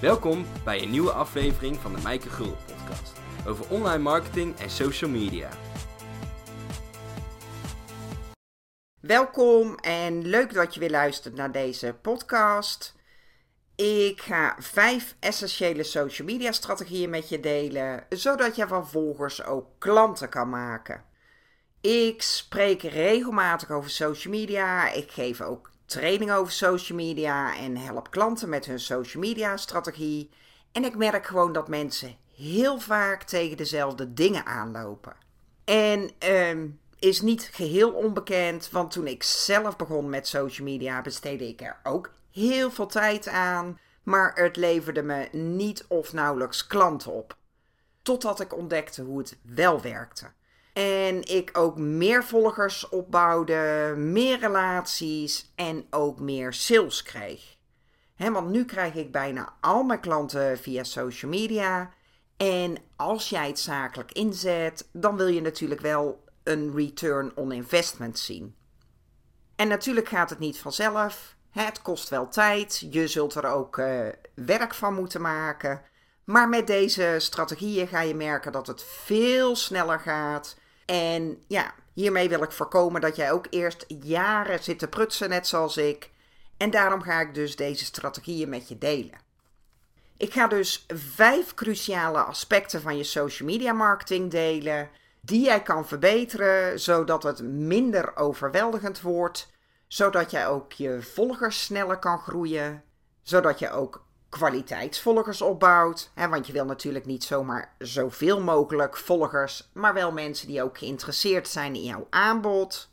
Welkom bij een nieuwe aflevering van de Mijke Gul podcast over online marketing en social media. Welkom en leuk dat je weer luistert naar deze podcast. Ik ga vijf essentiële social media strategieën met je delen, zodat je van volgers ook klanten kan maken. Ik spreek regelmatig over social media. Ik geef ook training over social media en help klanten met hun social media strategie. En ik merk gewoon dat mensen heel vaak tegen dezelfde dingen aanlopen. En uh, is niet geheel onbekend, want toen ik zelf begon met social media besteedde ik er ook heel veel tijd aan, maar het leverde me niet of nauwelijks klanten op. Totdat ik ontdekte hoe het wel werkte. En ik ook meer volgers opbouwde, meer relaties en ook meer sales kreeg. want nu krijg ik bijna al mijn klanten via social media. En als jij het zakelijk inzet, dan wil je natuurlijk wel een return on investment zien. En natuurlijk gaat het niet vanzelf. Het kost wel tijd. Je zult er ook uh, werk van moeten maken. Maar met deze strategieën ga je merken dat het veel sneller gaat. En ja, hiermee wil ik voorkomen dat jij ook eerst jaren zit te prutsen, net zoals ik. En daarom ga ik dus deze strategieën met je delen. Ik ga dus vijf cruciale aspecten van je social media marketing delen, die jij kan verbeteren, zodat het minder overweldigend wordt, zodat jij ook je volgers sneller kan groeien, zodat je ook kwaliteitsvolgers opbouwt. Hè, want je wil natuurlijk niet zomaar zoveel mogelijk volgers, maar wel mensen die ook geïnteresseerd zijn in jouw aanbod.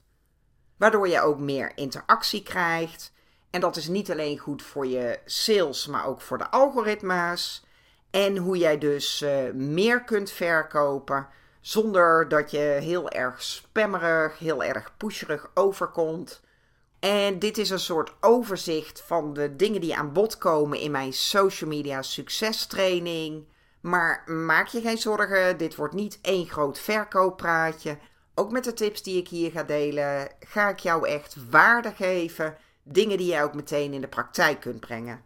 Waardoor je ook meer interactie krijgt. En dat is niet alleen goed voor je sales, maar ook voor de algoritmes. En hoe jij dus uh, meer kunt verkopen zonder dat je heel erg spammerig, heel erg pusherig overkomt. En dit is een soort overzicht van de dingen die aan bod komen in mijn social media succestraining. Maar maak je geen zorgen, dit wordt niet één groot verkooppraatje. Ook met de tips die ik hier ga delen, ga ik jou echt waarde geven. Dingen die jij ook meteen in de praktijk kunt brengen.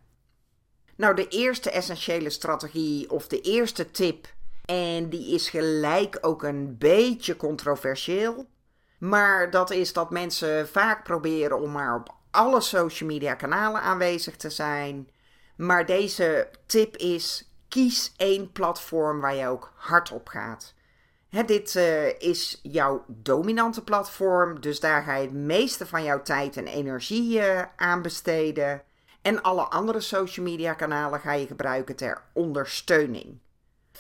Nou, de eerste essentiële strategie of de eerste tip, en die is gelijk ook een beetje controversieel. Maar dat is dat mensen vaak proberen om maar op alle social media kanalen aanwezig te zijn. Maar deze tip is: kies één platform waar je ook hard op gaat. dit uh, is jouw dominante platform, dus daar ga je het meeste van jouw tijd en energie uh, aan besteden. En alle andere social media kanalen ga je gebruiken ter ondersteuning.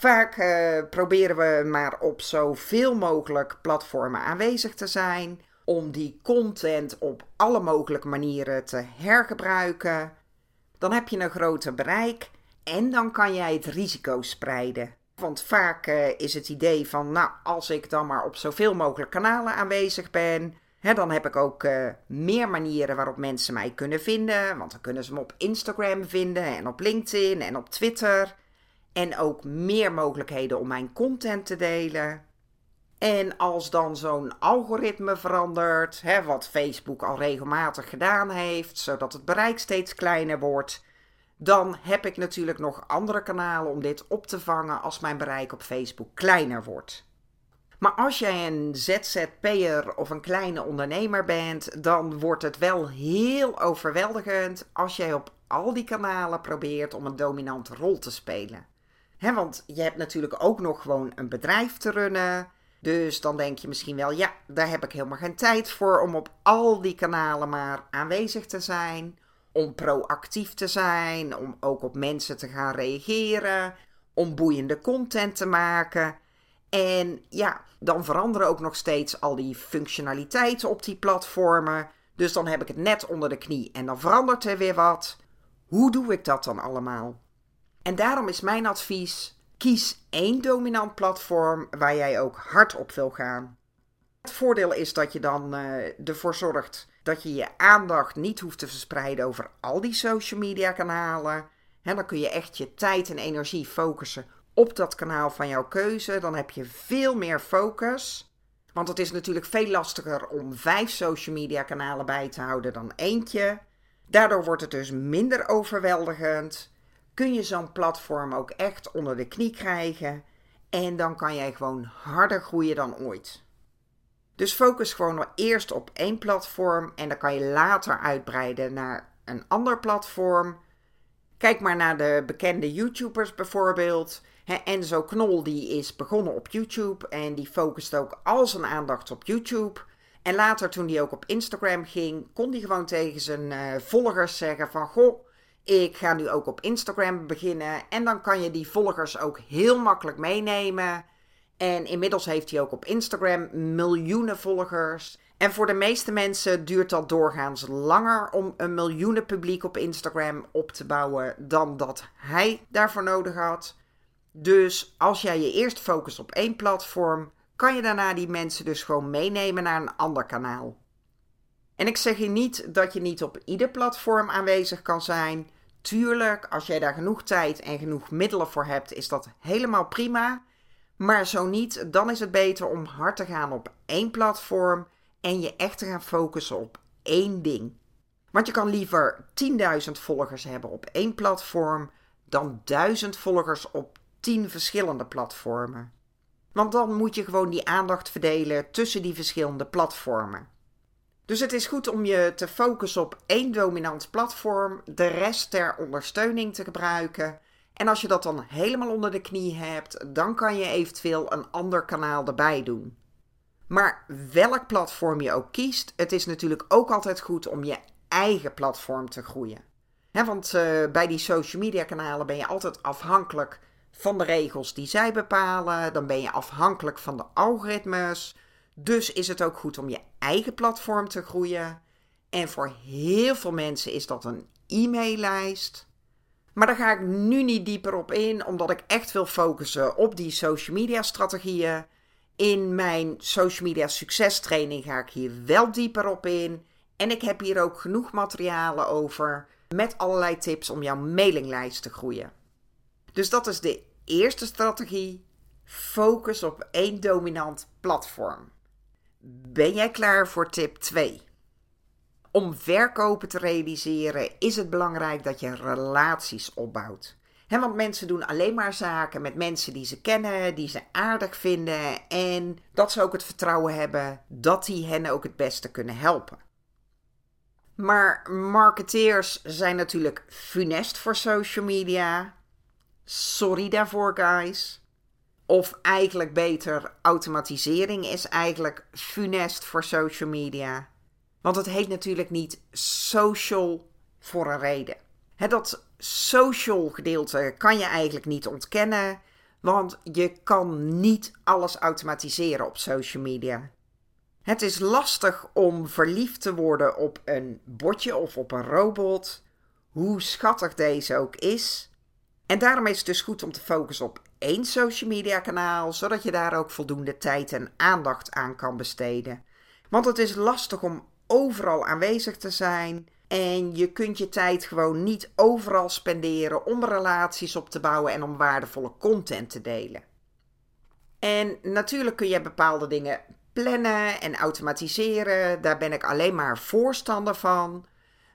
Vaak uh, proberen we maar op zoveel mogelijk platformen aanwezig te zijn. Om die content op alle mogelijke manieren te hergebruiken. Dan heb je een groter bereik en dan kan jij het risico spreiden. Want vaak uh, is het idee van, nou, als ik dan maar op zoveel mogelijk kanalen aanwezig ben, hè, dan heb ik ook uh, meer manieren waarop mensen mij kunnen vinden. Want dan kunnen ze me op Instagram vinden en op LinkedIn en op Twitter. En ook meer mogelijkheden om mijn content te delen. En als dan zo'n algoritme verandert, hè, wat Facebook al regelmatig gedaan heeft, zodat het bereik steeds kleiner wordt, dan heb ik natuurlijk nog andere kanalen om dit op te vangen als mijn bereik op Facebook kleiner wordt. Maar als jij een ZZP'er of een kleine ondernemer bent, dan wordt het wel heel overweldigend als jij op al die kanalen probeert om een dominante rol te spelen want je hebt natuurlijk ook nog gewoon een bedrijf te runnen. Dus dan denk je misschien wel, ja, daar heb ik helemaal geen tijd voor om op al die kanalen maar aanwezig te zijn. Om proactief te zijn, om ook op mensen te gaan reageren, om boeiende content te maken. En ja, dan veranderen ook nog steeds al die functionaliteiten op die platformen. Dus dan heb ik het net onder de knie en dan verandert er weer wat. Hoe doe ik dat dan allemaal? En daarom is mijn advies: kies één dominant platform waar jij ook hard op wil gaan. Het voordeel is dat je dan uh, ervoor zorgt dat je je aandacht niet hoeft te verspreiden over al die social media kanalen. En dan kun je echt je tijd en energie focussen op dat kanaal van jouw keuze. Dan heb je veel meer focus. Want het is natuurlijk veel lastiger om vijf social media kanalen bij te houden dan eentje. Daardoor wordt het dus minder overweldigend kun je zo'n platform ook echt onder de knie krijgen. En dan kan jij gewoon harder groeien dan ooit. Dus focus gewoon eerst op één platform en dan kan je later uitbreiden naar een ander platform. Kijk maar naar de bekende YouTubers bijvoorbeeld. Enzo Knol die is begonnen op YouTube en die focust ook al zijn aandacht op YouTube. En later toen hij ook op Instagram ging, kon hij gewoon tegen zijn uh, volgers zeggen van... Goh, ik ga nu ook op Instagram beginnen. En dan kan je die volgers ook heel makkelijk meenemen. En inmiddels heeft hij ook op Instagram miljoenen volgers. En voor de meeste mensen duurt dat doorgaans langer om een miljoenen publiek op Instagram op te bouwen dan dat hij daarvoor nodig had. Dus als jij je eerst focust op één platform, kan je daarna die mensen dus gewoon meenemen naar een ander kanaal. En ik zeg je niet dat je niet op ieder platform aanwezig kan zijn. Tuurlijk, als jij daar genoeg tijd en genoeg middelen voor hebt, is dat helemaal prima. Maar zo niet, dan is het beter om hard te gaan op één platform en je echt te gaan focussen op één ding. Want je kan liever 10.000 volgers hebben op één platform dan 1000 volgers op 10 verschillende platformen. Want dan moet je gewoon die aandacht verdelen tussen die verschillende platformen. Dus het is goed om je te focussen op één dominant platform, de rest ter ondersteuning te gebruiken. En als je dat dan helemaal onder de knie hebt, dan kan je eventueel een ander kanaal erbij doen. Maar welk platform je ook kiest, het is natuurlijk ook altijd goed om je eigen platform te groeien. want uh, bij die social media kanalen ben je altijd afhankelijk van de regels die zij bepalen. Dan ben je afhankelijk van de algoritmes. Dus is het ook goed om je eigen platform te groeien. En voor heel veel mensen is dat een e-maillijst. Maar daar ga ik nu niet dieper op in, omdat ik echt wil focussen op die social media strategieën. In mijn social media succestraining ga ik hier wel dieper op in. En ik heb hier ook genoeg materialen over met allerlei tips om jouw mailinglijst te groeien. Dus dat is de eerste strategie. Focus op één dominant platform. Ben jij klaar voor tip 2? Om verkopen te realiseren is het belangrijk dat je relaties opbouwt. want mensen doen alleen maar zaken met mensen die ze kennen, die ze aardig vinden en dat ze ook het vertrouwen hebben dat die hen ook het beste kunnen helpen. Maar marketeers zijn natuurlijk funest voor social media. Sorry daarvoor, guys. Of eigenlijk beter, automatisering is eigenlijk funest voor social media. Want het heet natuurlijk niet social voor een reden. dat social gedeelte kan je eigenlijk niet ontkennen, want je kan niet alles automatiseren op social media. Het is lastig om verliefd te worden op een botje of op een robot, hoe schattig deze ook is. En daarom is het dus goed om te focussen op één social media kanaal, zodat je daar ook voldoende tijd en aandacht aan kan besteden. Want het is lastig om overal aanwezig te zijn. En je kunt je tijd gewoon niet overal spenderen om relaties op te bouwen en om waardevolle content te delen. En natuurlijk kun je bepaalde dingen plannen en automatiseren. Daar ben ik alleen maar voorstander van.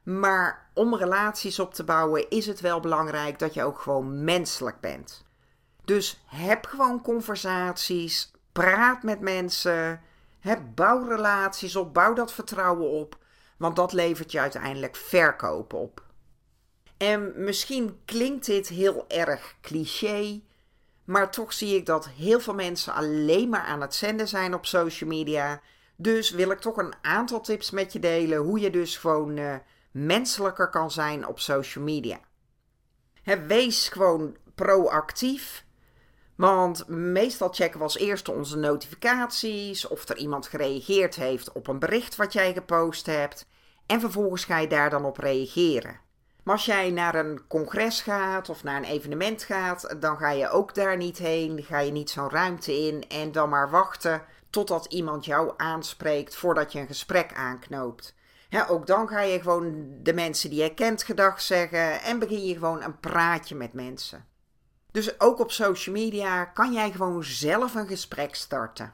Maar om relaties op te bouwen is het wel belangrijk dat je ook gewoon menselijk bent. Dus heb gewoon conversaties, praat met mensen, heb, bouw relaties op, bouw dat vertrouwen op, want dat levert je uiteindelijk verkoop op. En misschien klinkt dit heel erg cliché, maar toch zie ik dat heel veel mensen alleen maar aan het zenden zijn op social media. Dus wil ik toch een aantal tips met je delen hoe je dus gewoon uh, menselijker kan zijn op social media. wees gewoon proactief. Want meestal checken we als eerste onze notificaties, of er iemand gereageerd heeft op een bericht wat jij gepost hebt. En vervolgens ga je daar dan op reageren. Maar als jij naar een congres gaat of naar een evenement gaat, dan ga je ook daar niet heen. Ga je niet zo'n ruimte in en dan maar wachten totdat iemand jou aanspreekt voordat je een gesprek aanknoopt. ook dan ga je gewoon de mensen die je kent gedag zeggen en begin je gewoon een praatje met mensen. Dus ook op social media kan jij gewoon zelf een gesprek starten.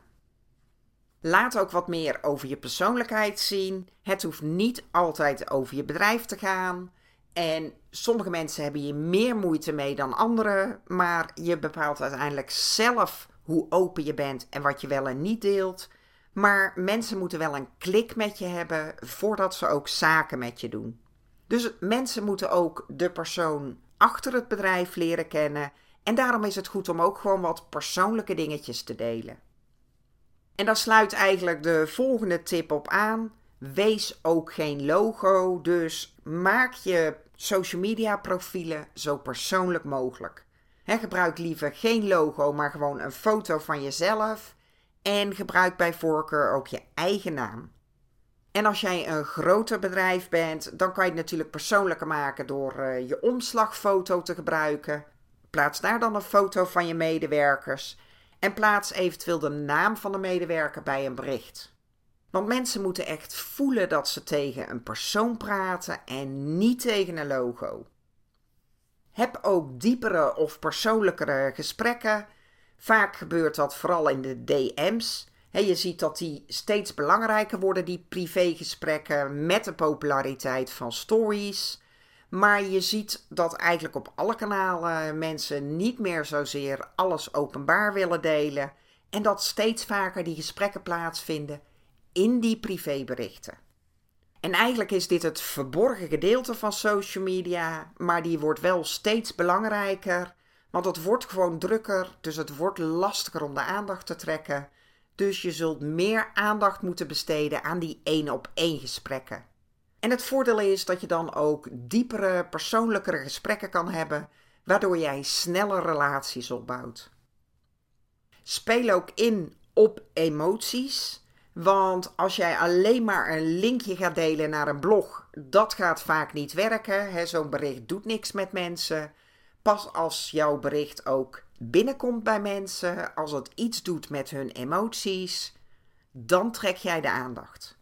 Laat ook wat meer over je persoonlijkheid zien. Het hoeft niet altijd over je bedrijf te gaan. En sommige mensen hebben hier meer moeite mee dan anderen, maar je bepaalt uiteindelijk zelf hoe open je bent en wat je wel en niet deelt. Maar mensen moeten wel een klik met je hebben voordat ze ook zaken met je doen. Dus mensen moeten ook de persoon achter het bedrijf leren kennen. En daarom is het goed om ook gewoon wat persoonlijke dingetjes te delen. En daar sluit eigenlijk de volgende tip op aan. Wees ook geen logo, dus maak je social media profielen zo persoonlijk mogelijk. gebruik liever geen logo, maar gewoon een foto van jezelf. En gebruik bij voorkeur ook je eigen naam. En als jij een groter bedrijf bent, dan kan je het natuurlijk persoonlijker maken door uh, je omslagfoto te gebruiken. Plaats daar dan een foto van je medewerkers en plaats eventueel de naam van de medewerker bij een bericht. Want mensen moeten echt voelen dat ze tegen een persoon praten en niet tegen een logo. Heb ook diepere of persoonlijkere gesprekken. Vaak gebeurt dat vooral in de DM's. je ziet dat die steeds belangrijker worden, die privégesprekken, met de populariteit van stories. Maar je ziet dat eigenlijk op alle kanalen mensen niet meer zozeer alles openbaar willen delen. En dat steeds vaker die gesprekken plaatsvinden in die privéberichten. En eigenlijk is dit het verborgen gedeelte van social media, maar die wordt wel steeds belangrijker. Want het wordt gewoon drukker, dus het wordt lastiger om de aandacht te trekken. Dus je zult meer aandacht moeten besteden aan die één op één gesprekken. En het voordeel is dat je dan ook diepere, persoonlijkere gesprekken kan hebben, waardoor jij sneller relaties opbouwt. Speel ook in op emoties. Want als jij alleen maar een linkje gaat delen naar een blog, dat gaat vaak niet werken. Zo'n bericht doet niks met mensen. Pas als jouw bericht ook binnenkomt bij mensen, als het iets doet met hun emoties, dan trek jij de aandacht.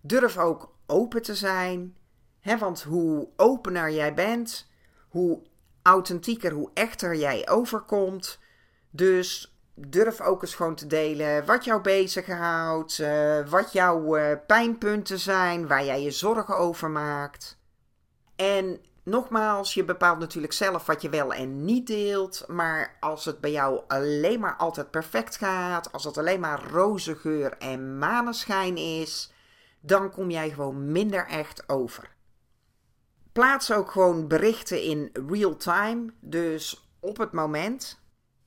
Durf ook open te zijn. Hè, want hoe opener jij bent, hoe authentieker, hoe echter jij overkomt. Dus durf ook eens gewoon te delen wat jou bezighoudt, uh, wat jouw uh, pijnpunten zijn, waar jij je zorgen over maakt. En nogmaals, je bepaalt natuurlijk zelf wat je wel en niet deelt. Maar als het bij jou alleen maar altijd perfect gaat, als het alleen maar roze geur en maneschijn is, dan kom jij gewoon minder echt over. Plaats ook gewoon berichten in real time, dus op het moment.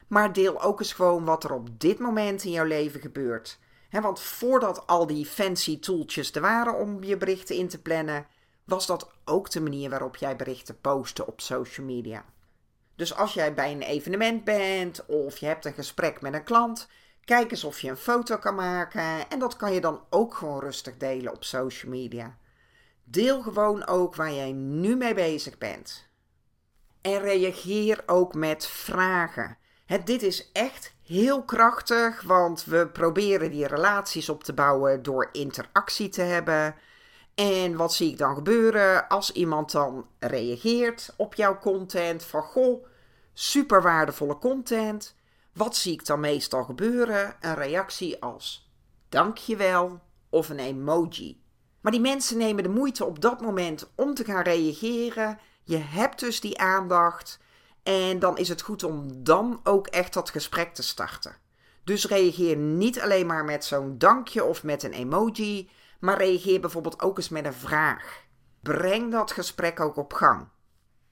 Maar deel ook eens gewoon wat er op dit moment in jouw leven gebeurt. want voordat al die fancy tooltjes er waren om je berichten in te plannen, was dat ook de manier waarop jij berichten postte op social media. Dus als jij bij een evenement bent of je hebt een gesprek met een klant, Kijk eens of je een foto kan maken en dat kan je dan ook gewoon rustig delen op social media. Deel gewoon ook waar jij nu mee bezig bent. En reageer ook met vragen. dit is echt heel krachtig, want we proberen die relaties op te bouwen door interactie te hebben. En wat zie ik dan gebeuren als iemand dan reageert op jouw content van goh, super waardevolle content. Wat zie ik dan meestal gebeuren? Een reactie als dankjewel of een emoji. Maar die mensen nemen de moeite op dat moment om te gaan reageren. Je hebt dus die aandacht. En dan is het goed om dan ook echt dat gesprek te starten. Dus reageer niet alleen maar met zo'n dankje of met een emoji, maar reageer bijvoorbeeld ook eens met een vraag. Breng dat gesprek ook op gang.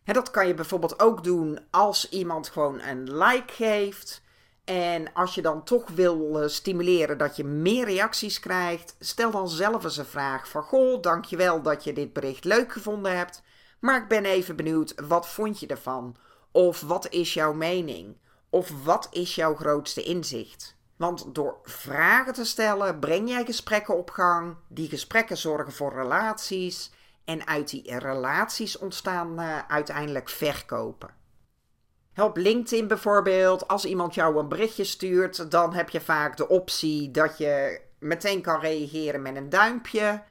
Dat kan je bijvoorbeeld ook doen als iemand gewoon een like geeft. En als je dan toch wil eh, stimuleren dat je meer reacties krijgt, stel dan zelf eens een vraag van goh, dankjewel dat je dit bericht leuk gevonden hebt, maar ik ben even benieuwd, wat vond je ervan? Of wat is jouw mening? Of wat is jouw grootste inzicht? Want door vragen te stellen breng jij gesprekken op gang. Die gesprekken zorgen voor relaties. En uit die relaties ontstaan uh, uiteindelijk verkopen. Op LinkedIn bijvoorbeeld, als iemand jou een berichtje stuurt, dan heb je vaak de optie dat je meteen kan reageren met een duimpje.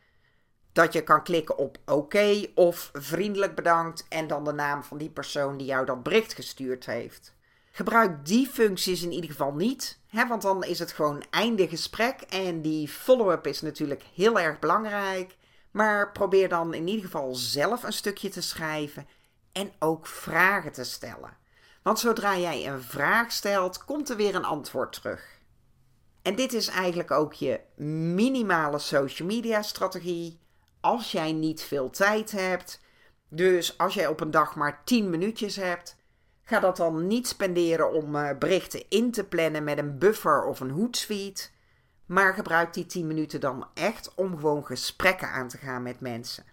Dat je kan klikken op oké of vriendelijk bedankt en dan de naam van die persoon die jou dat bericht gestuurd heeft. Gebruik die functies in ieder geval niet, hè, want dan is het gewoon einde gesprek en die follow-up is natuurlijk heel erg belangrijk. Maar probeer dan in ieder geval zelf een stukje te schrijven en ook vragen te stellen. Want zodra jij een vraag stelt, komt er weer een antwoord terug. En dit is eigenlijk ook je minimale social media strategie als jij niet veel tijd hebt. Dus als jij op een dag maar 10 minuutjes hebt, ga dat dan niet spenderen om uh, berichten in te plannen met een buffer of een Hootsuite. Maar gebruik die 10 minuten dan echt om gewoon gesprekken aan te gaan met mensen.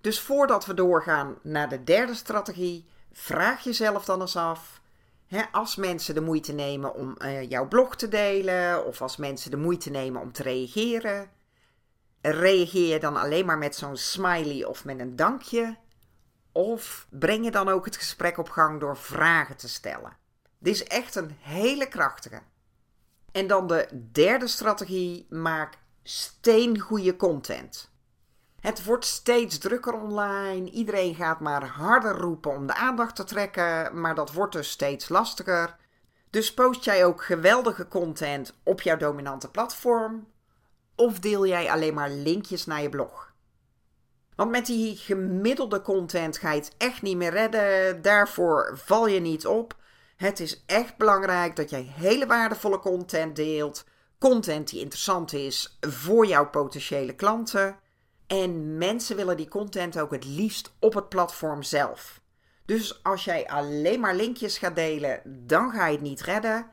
Dus voordat we doorgaan naar de derde strategie, vraag jezelf dan eens af: als mensen de moeite nemen om uh, jouw blog te delen, of als mensen de moeite nemen om te reageren, reageer je dan alleen maar met zo'n smiley of met een dankje? Of breng je dan ook het gesprek op gang door vragen te stellen? Dit is echt een hele krachtige. En dan de derde strategie: maak steengoede content. Het wordt steeds drukker online. Iedereen gaat maar harder roepen om de aandacht te trekken, maar dat wordt dus steeds lastiger. Dus post jij ook geweldige content op jouw dominante platform? Of deel jij alleen maar linkjes naar je blog? Want met die gemiddelde content ga je het echt niet meer redden. Daarvoor val je niet op. Het is echt belangrijk dat jij hele waardevolle content deelt. Content die interessant is voor jouw potentiële klanten. En mensen willen die content ook het liefst op het platform zelf. Dus als jij alleen maar linkjes gaat delen, dan ga je het niet redden.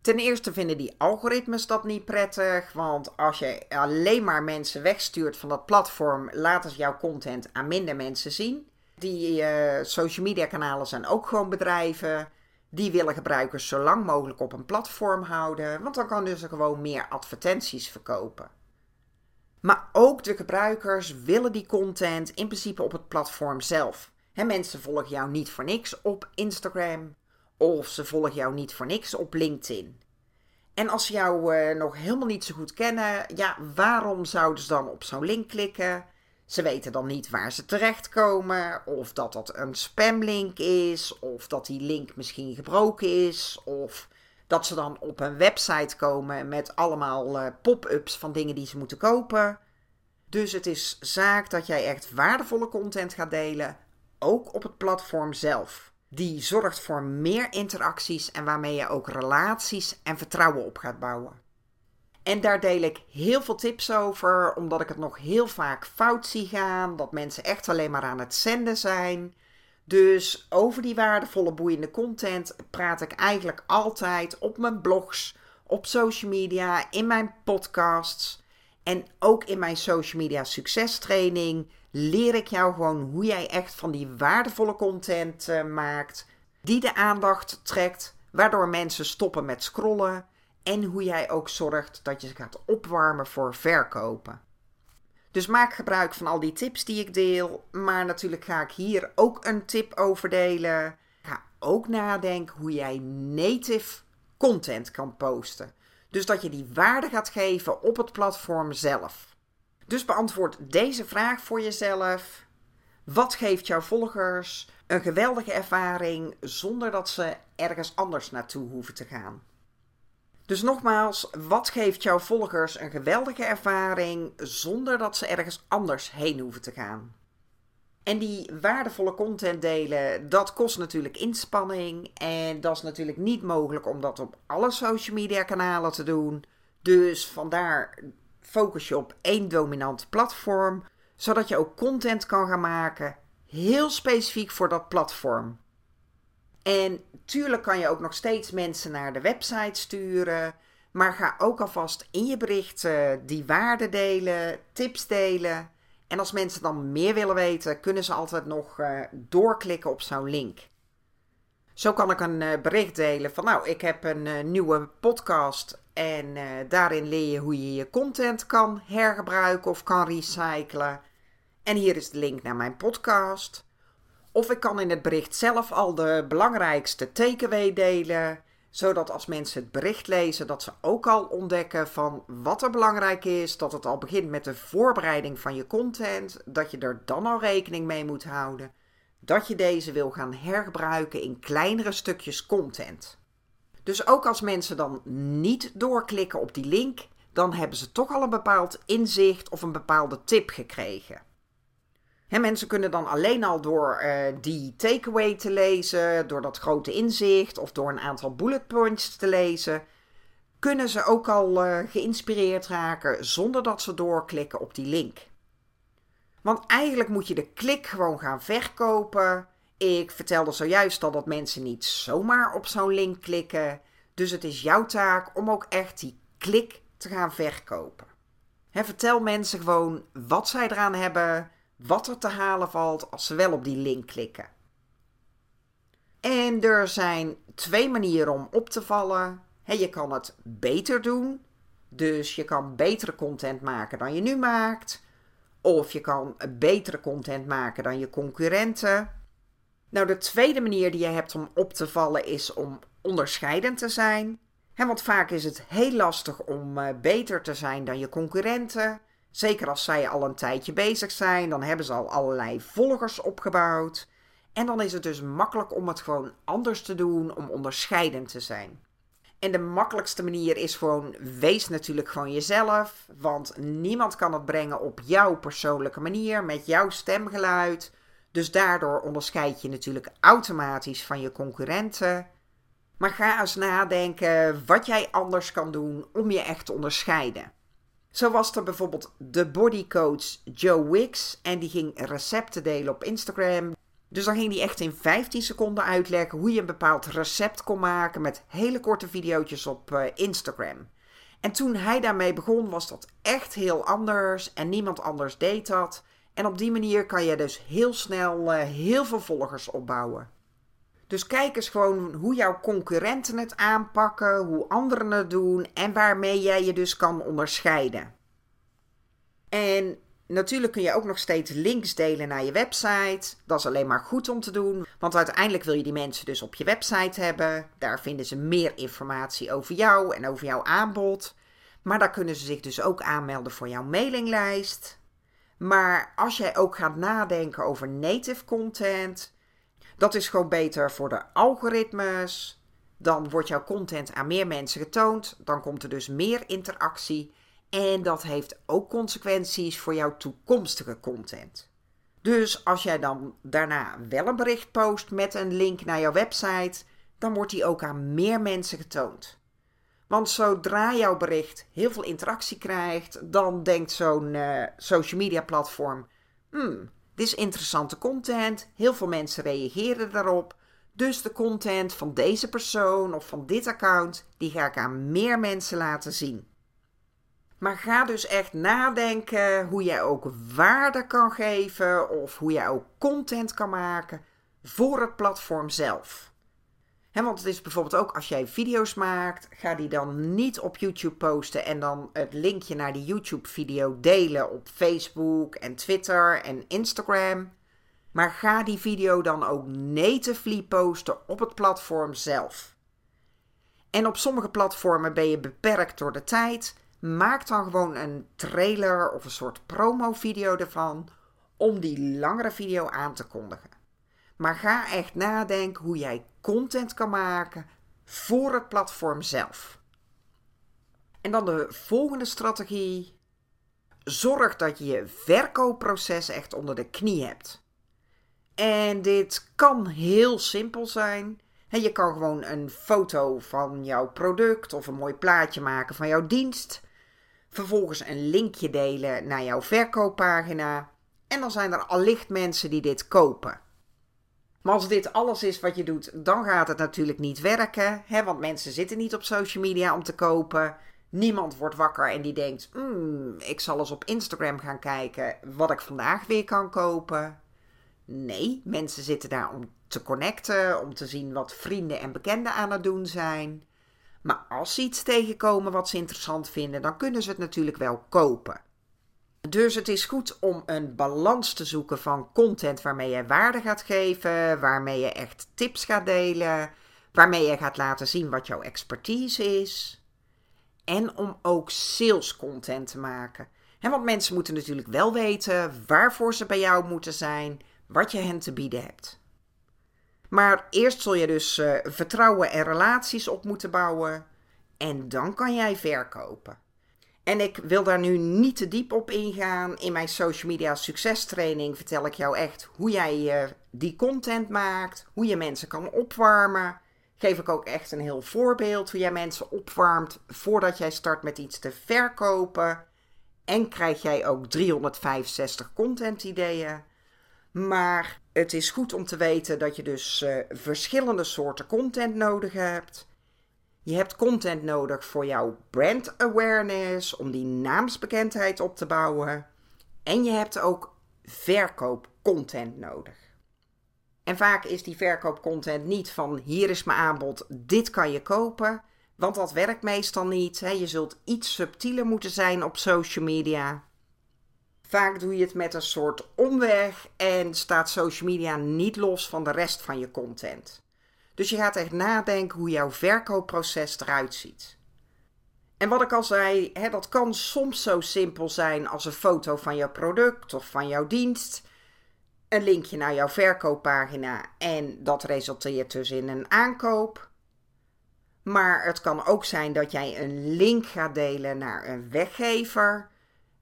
Ten eerste vinden die algoritmes dat niet prettig, want als je alleen maar mensen wegstuurt van dat platform, laten ze jouw content aan minder mensen zien. Die uh, social media kanalen zijn ook gewoon bedrijven. Die willen gebruikers zo lang mogelijk op een platform houden, want dan kan dus gewoon meer advertenties verkopen. Maar ook de gebruikers willen die content in principe op het platform zelf. He, mensen volgen jou niet voor niks op Instagram of ze volgen jou niet voor niks op LinkedIn. En als ze jou uh, nog helemaal niet zo goed kennen, ja, waarom zouden ze dan op zo'n link klikken? Ze weten dan niet waar ze terechtkomen, of dat dat een spamlink is, of dat die link misschien gebroken is, of dat ze dan op een website komen met allemaal uh, pop-ups van dingen die ze moeten kopen. Dus het is zaak dat jij echt waardevolle content gaat delen, ook op het platform zelf. Die zorgt voor meer interacties en waarmee je ook relaties en vertrouwen op gaat bouwen. En daar deel ik heel veel tips over, omdat ik het nog heel vaak fout zie gaan, dat mensen echt alleen maar aan het zenden zijn. Dus over die waardevolle, boeiende content praat ik eigenlijk altijd op mijn blogs, op social media, in mijn podcasts en ook in mijn social media succestraining leer ik jou gewoon hoe jij echt van die waardevolle content uh, maakt, die de aandacht trekt, waardoor mensen stoppen met scrollen en hoe jij ook zorgt dat je ze gaat opwarmen voor verkopen. Dus maak gebruik van al die tips die ik deel. Maar natuurlijk ga ik hier ook een tip over delen. Ga ook nadenken hoe jij native content kan posten. Dus dat je die waarde gaat geven op het platform zelf. Dus beantwoord deze vraag voor jezelf. Wat geeft jouw volgers een geweldige ervaring zonder dat ze ergens anders naartoe hoeven te gaan? Dus nogmaals, wat geeft jouw volgers een geweldige ervaring zonder dat ze ergens anders heen hoeven te gaan? En die waardevolle content delen, dat kost natuurlijk inspanning. En dat is natuurlijk niet mogelijk om dat op alle social media kanalen te doen. Dus vandaar focus je op één dominant platform, zodat je ook content kan gaan maken, heel specifiek voor dat platform. En tuurlijk kan je ook nog steeds mensen naar de website sturen. Maar ga ook alvast in je berichten die waarden delen, tips delen. En als mensen dan meer willen weten, kunnen ze altijd nog uh, doorklikken op zo'n link. Zo kan ik een uh, bericht delen van nou, ik heb een uh, nieuwe podcast en daarin leer je hoe je je content kan hergebruiken of kan recyclen. En hier is de link naar mijn podcast. Of ik kan in het bericht zelf al de belangrijkste takeaway delen, zodat als mensen het bericht lezen, dat ze ook al ontdekken van wat er belangrijk is, dat het al begint met de voorbereiding van je content, dat je er dan al rekening mee moet houden, dat je deze wil gaan hergebruiken in kleinere stukjes content. Dus ook als mensen dan niet doorklikken op die link, dan hebben ze toch al een bepaald inzicht of een bepaalde tip gekregen. He, mensen kunnen dan alleen al door uh, die takeaway te lezen, door dat grote inzicht of door een aantal bullet points te lezen, kunnen ze ook al uh, geïnspireerd raken zonder dat ze doorklikken op die link. Want eigenlijk moet je de klik gewoon gaan verkopen. Ik vertelde zojuist al dat mensen niet zomaar op zo'n link klikken. Dus het is jouw taak om ook echt die klik te gaan verkopen. vertel mensen gewoon wat zij eraan hebben, wat er te halen valt als ze wel op die link klikken. En er zijn twee manieren om op te vallen. je kan het beter doen, dus je kan betere content maken dan je nu maakt. Of je kan betere content maken dan je concurrenten. Nou, de tweede manier die je hebt om op te vallen is om onderscheidend te zijn. want vaak is het heel lastig om uh, beter te zijn dan je concurrenten. Zeker als zij al een tijdje bezig zijn, dan hebben ze al allerlei volgers opgebouwd. En dan is het dus makkelijk om het gewoon anders te doen, om onderscheidend te zijn. En de makkelijkste manier is gewoon, wees natuurlijk gewoon jezelf. Want niemand kan het brengen op jouw persoonlijke manier, met jouw stemgeluid. Dus daardoor onderscheid je natuurlijk automatisch van je concurrenten. Maar ga eens nadenken wat jij anders kan doen om je echt te onderscheiden. Zo was er bijvoorbeeld de bodycoach Joe Wicks en die ging recepten delen op Instagram. Dus dan ging hij echt in 15 seconden uitleggen hoe je een bepaald recept kon maken met hele korte video's op uh, Instagram. En toen hij daarmee begon was dat echt heel anders en niemand anders deed dat. En op die manier kan je dus heel snel uh, heel veel volgers opbouwen. Dus kijk eens gewoon hoe jouw concurrenten het aanpakken, hoe anderen het doen en waarmee jij je dus kan onderscheiden. En natuurlijk kun je ook nog steeds links delen naar je website. Dat is alleen maar goed om te doen, want uiteindelijk wil je die mensen dus op je website hebben. Daar vinden ze meer informatie over jou en over jouw aanbod. Maar daar kunnen ze zich dus ook aanmelden voor jouw mailinglijst. Maar als jij ook gaat nadenken over native content, dat is gewoon beter voor de algoritmes. Dan wordt jouw content aan meer mensen getoond. Dan komt er dus meer interactie. En dat heeft ook consequenties voor jouw toekomstige content. Dus als jij dan daarna wel een bericht post met een link naar jouw website, dan wordt die ook aan meer mensen getoond. Want zodra jouw bericht heel veel interactie krijgt, dan denkt zo'n uh, social media platform: hmm, dit is interessante content, heel veel mensen reageren daarop. Dus de content van deze persoon of van dit account, die ga ik aan meer mensen laten zien. Maar ga dus echt nadenken hoe jij ook waarde kan geven of hoe jij ook content kan maken voor het platform zelf want het is bijvoorbeeld ook als jij video's maakt, ga die dan niet op YouTube posten en dan het linkje naar die YouTube-video delen op Facebook en Twitter en Instagram. Maar ga die video dan ook natively posten op het platform zelf. En op sommige platformen ben je beperkt door de tijd. Maak dan gewoon een trailer of een soort promo-video ervan om die langere video aan te kondigen. Maar ga echt nadenken hoe jij content kan maken voor het platform zelf. En dan de volgende strategie. Zorg dat je je verkoopproces echt onder de knie hebt. En dit kan heel simpel zijn. Je kan gewoon een foto van jouw product of een mooi plaatje maken van jouw dienst. Vervolgens een linkje delen naar jouw verkooppagina. En dan zijn er allicht mensen die dit kopen. Maar als dit alles is wat je doet, dan gaat het natuurlijk niet werken. Hè? Want mensen zitten niet op social media om te kopen. Niemand wordt wakker en die denkt: hmm, ik zal eens op Instagram gaan kijken wat ik vandaag weer kan kopen. Nee, mensen zitten daar om te connecten, om te zien wat vrienden en bekenden aan het doen zijn. Maar als ze iets tegenkomen wat ze interessant vinden, dan kunnen ze het natuurlijk wel kopen. Dus het is goed om een balans te zoeken van content waarmee je waarde gaat geven, waarmee je echt tips gaat delen, waarmee je gaat laten zien wat jouw expertise is. En om ook sales content te maken. want mensen moeten natuurlijk wel weten waarvoor ze bij jou moeten zijn, wat je hen te bieden hebt. Maar eerst zul je dus uh, vertrouwen en relaties op moeten bouwen en dan kan jij verkopen. En ik wil daar nu niet te diep op ingaan. In mijn social media succestraining vertel ik jou echt hoe jij uh, die content maakt, hoe je mensen kan opwarmen. Geef ik ook echt een heel voorbeeld hoe jij mensen opwarmt voordat jij start met iets te verkopen. En krijg jij ook 365 content ideeën. Maar het is goed om te weten dat je dus uh, verschillende soorten content nodig hebt. Je hebt content nodig voor jouw brand awareness, om die naamsbekendheid op te bouwen. En je hebt ook verkoopcontent nodig. En vaak is die verkoopcontent niet van hier is mijn aanbod, dit kan je kopen. Want dat werkt meestal niet. Hè. Je zult iets subtieler moeten zijn op social media. Vaak doe je het met een soort omweg en staat social media niet los van de rest van je content. Dus je gaat echt nadenken hoe jouw verkoopproces eruit ziet. En wat ik al zei, hè, dat kan soms zo simpel zijn als een foto van jouw product of van jouw dienst, een linkje naar jouw verkooppagina en dat resulteert dus in een aankoop. Maar het kan ook zijn dat jij een link gaat delen naar een weggever.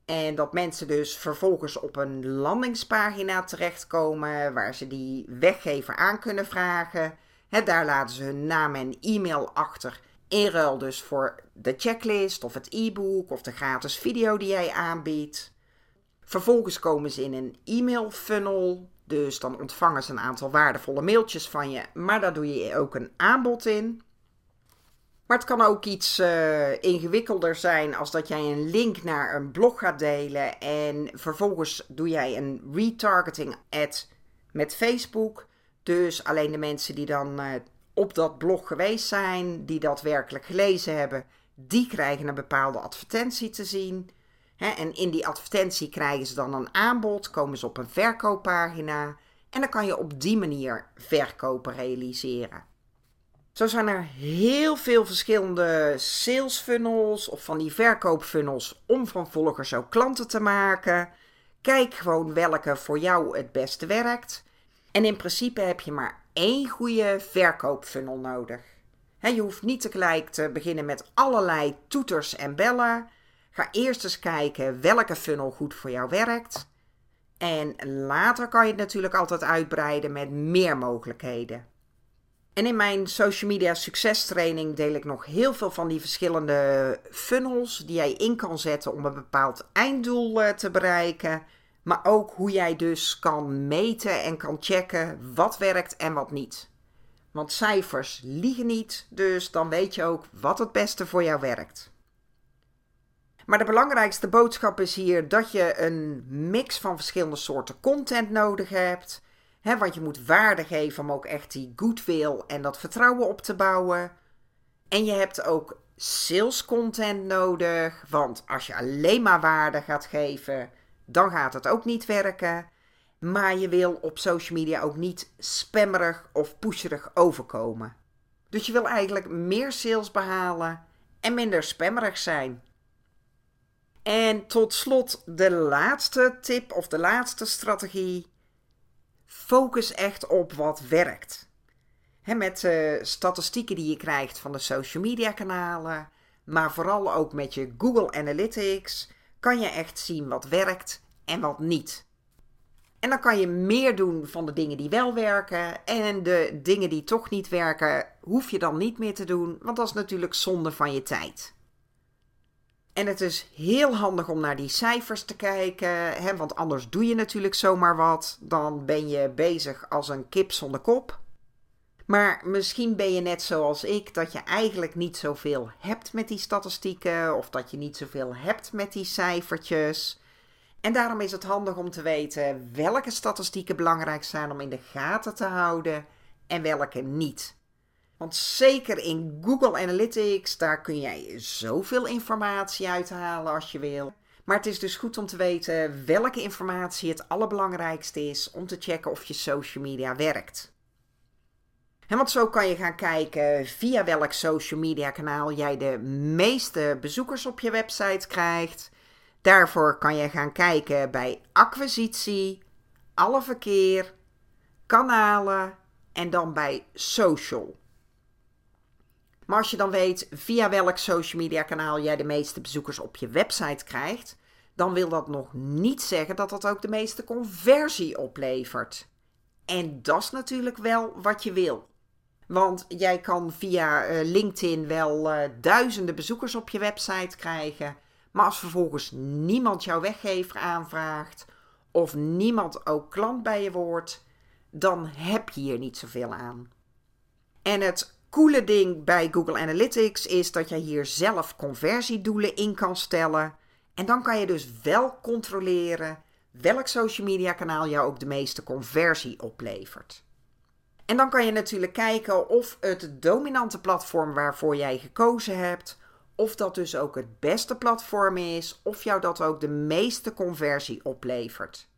En dat mensen dus vervolgens op een landingspagina terechtkomen waar ze die weggever aan kunnen vragen daar laten ze hun naam en e-mail achter. In ruil dus voor de checklist of het e-book of de gratis video die jij aanbiedt. Vervolgens komen ze in een e-mail funnel. Dus dan ontvangen ze een aantal waardevolle mailtjes van je. Maar daar doe je ook een aanbod in. Maar het kan ook iets uh, ingewikkelder zijn als dat jij een link naar een blog gaat delen. En vervolgens doe jij een retargeting ad met Facebook. Dus alleen de mensen die dan uh, op dat blog geweest zijn, die dat werkelijk gelezen hebben, die krijgen een bepaalde advertentie te zien. en in die advertentie krijgen ze dan een aanbod, komen ze op een verkooppagina en dan kan je op die manier verkopen realiseren. Zo zijn er heel veel verschillende sales funnels of van die verkoopfunnels om van volgers ook klanten te maken. Kijk gewoon welke voor jou het beste werkt. En in principe heb je maar één goede verkoopfunnel nodig. je hoeft niet tegelijk te beginnen met allerlei toeters en bellen. Ga eerst eens kijken welke funnel goed voor jou werkt. En later kan je het natuurlijk altijd uitbreiden met meer mogelijkheden. En in mijn social media succestraining deel ik nog heel veel van die verschillende funnels die jij in kan zetten om een bepaald einddoel eh, te bereiken. Maar ook hoe jij dus kan meten en kan checken wat werkt en wat niet. Want cijfers liegen niet, dus dan weet je ook wat het beste voor jou werkt. Maar de belangrijkste boodschap is hier dat je een mix van verschillende soorten content nodig hebt. Want je moet waarde geven om ook echt die goodwill en dat vertrouwen op te bouwen. En je hebt ook sales content nodig, want als je alleen maar waarde gaat geven, dan gaat het ook niet werken. Maar je wil op social media ook niet spammerig of pusherig overkomen. Dus je wil eigenlijk meer sales behalen en minder spammerig zijn. En tot slot de laatste tip of de laatste strategie. Focus echt op wat werkt. met de statistieken die je krijgt van de social media kanalen, maar vooral ook met je Google Analytics kan je echt zien wat werkt en wat niet. En dan kan je meer doen van de dingen die wel werken. En de dingen die toch niet werken, hoef je dan niet meer te doen, want dat is natuurlijk zonde van je tijd. En het is heel handig om naar die cijfers te kijken, hè, want anders doe je natuurlijk zomaar wat. Dan ben je bezig als een kip zonder kop. Maar misschien ben je net zoals ik, dat je eigenlijk niet zoveel hebt met die statistieken, of dat je niet zoveel hebt met die cijfertjes. En daarom is het handig om te weten welke statistieken belangrijk zijn om in de gaten te houden en welke niet. Want zeker in Google Analytics, daar kun jij zoveel informatie uithalen als je wil. Maar het is dus goed om te weten welke informatie het allerbelangrijkste is om te checken of je social media werkt. En want zo kan je gaan kijken via welk social media kanaal jij de meeste bezoekers op je website krijgt. Daarvoor kan je gaan kijken bij acquisitie, alle verkeer, kanalen en dan bij social. Maar als je dan weet via welk social media kanaal jij de meeste bezoekers op je website krijgt, dan wil dat nog niet zeggen dat dat ook de meeste conversie oplevert. En dat is natuurlijk wel wat je wil. Want jij kan via uh, LinkedIn wel uh, duizenden bezoekers op je website krijgen. Maar als vervolgens niemand jouw weggever aanvraagt of niemand ook klant bij je wordt, dan heb je hier niet zoveel aan. En het coole ding bij Google Analytics is dat je hier zelf conversiedoelen in kan stellen. En dan kan je dus wel controleren welk social media kanaal jou ook de meeste conversie oplevert. En dan kan je natuurlijk kijken of het dominante platform waarvoor jij gekozen hebt, of dat dus ook het beste platform is, of jou dat ook de meeste conversie oplevert.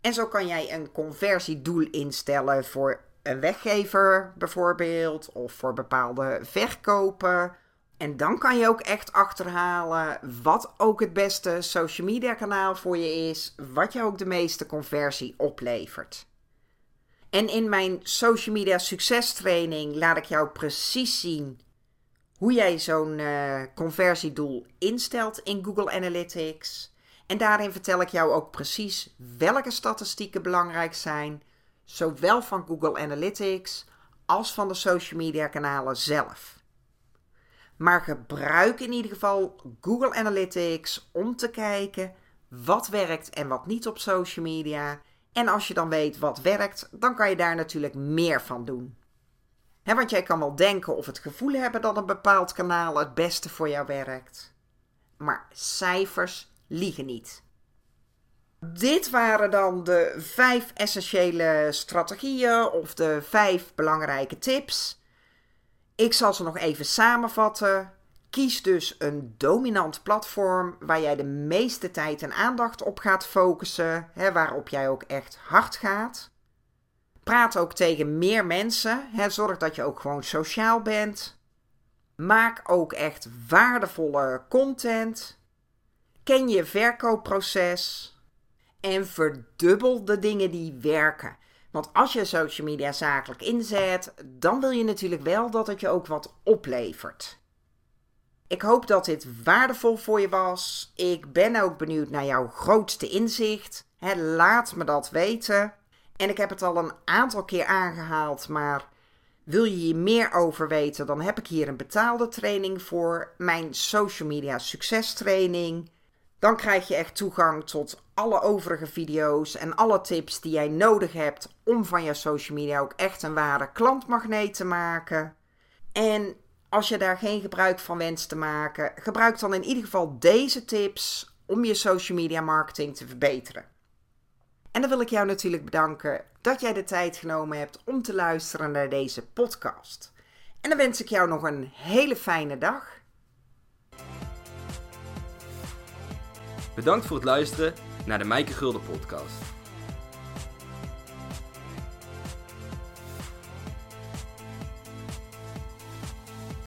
En zo kan jij een conversiedoel instellen voor een weggever bijvoorbeeld, of voor bepaalde verkopen. En dan kan je ook echt achterhalen wat ook het beste social media kanaal voor je is, wat jou ook de meeste conversie oplevert. En in mijn social media succestraining laat ik jou precies zien hoe jij zo'n uh, conversiedoel instelt in Google Analytics. En daarin vertel ik jou ook precies welke statistieken belangrijk zijn, zowel van Google Analytics als van de social media kanalen zelf. Maar gebruik in ieder geval Google Analytics om te kijken wat werkt en wat niet op social media. En als je dan weet wat werkt, dan kan je daar natuurlijk meer van doen. want jij kan wel denken of het gevoel hebben dat een bepaald kanaal het beste voor jou werkt. Maar cijfers liegen niet. Dit waren dan de vijf essentiële strategieën of de vijf belangrijke tips. Ik zal ze nog even samenvatten. Kies dus een dominant platform waar jij de meeste tijd en aandacht op gaat focussen, hè, waarop jij ook echt hard gaat. Praat ook tegen meer mensen. Hè, zorg dat je ook gewoon sociaal bent. Maak ook echt waardevolle content. Ken je verkoopproces. En verdubbel de dingen die werken. Want als je social media zakelijk inzet, dan wil je natuurlijk wel dat het je ook wat oplevert. Ik hoop dat dit waardevol voor je was. Ik ben ook benieuwd naar jouw grootste inzicht. laat me dat weten. En ik heb het al een aantal keer aangehaald, maar wil je hier meer over weten, dan heb ik hier een betaalde training voor. Mijn social media succestraining. Dan krijg je echt toegang tot alle overige video's en alle tips die jij nodig hebt om van je social media ook echt een ware klantmagneet te maken. En als je daar geen gebruik van wenst te maken, gebruik dan in ieder geval deze tips om je social media marketing te verbeteren. En dan wil ik jou natuurlijk bedanken dat jij de tijd genomen hebt om te luisteren naar deze podcast. En dan wens ik jou nog een hele fijne dag. Bedankt voor het luisteren naar de Mijke Gulden podcast.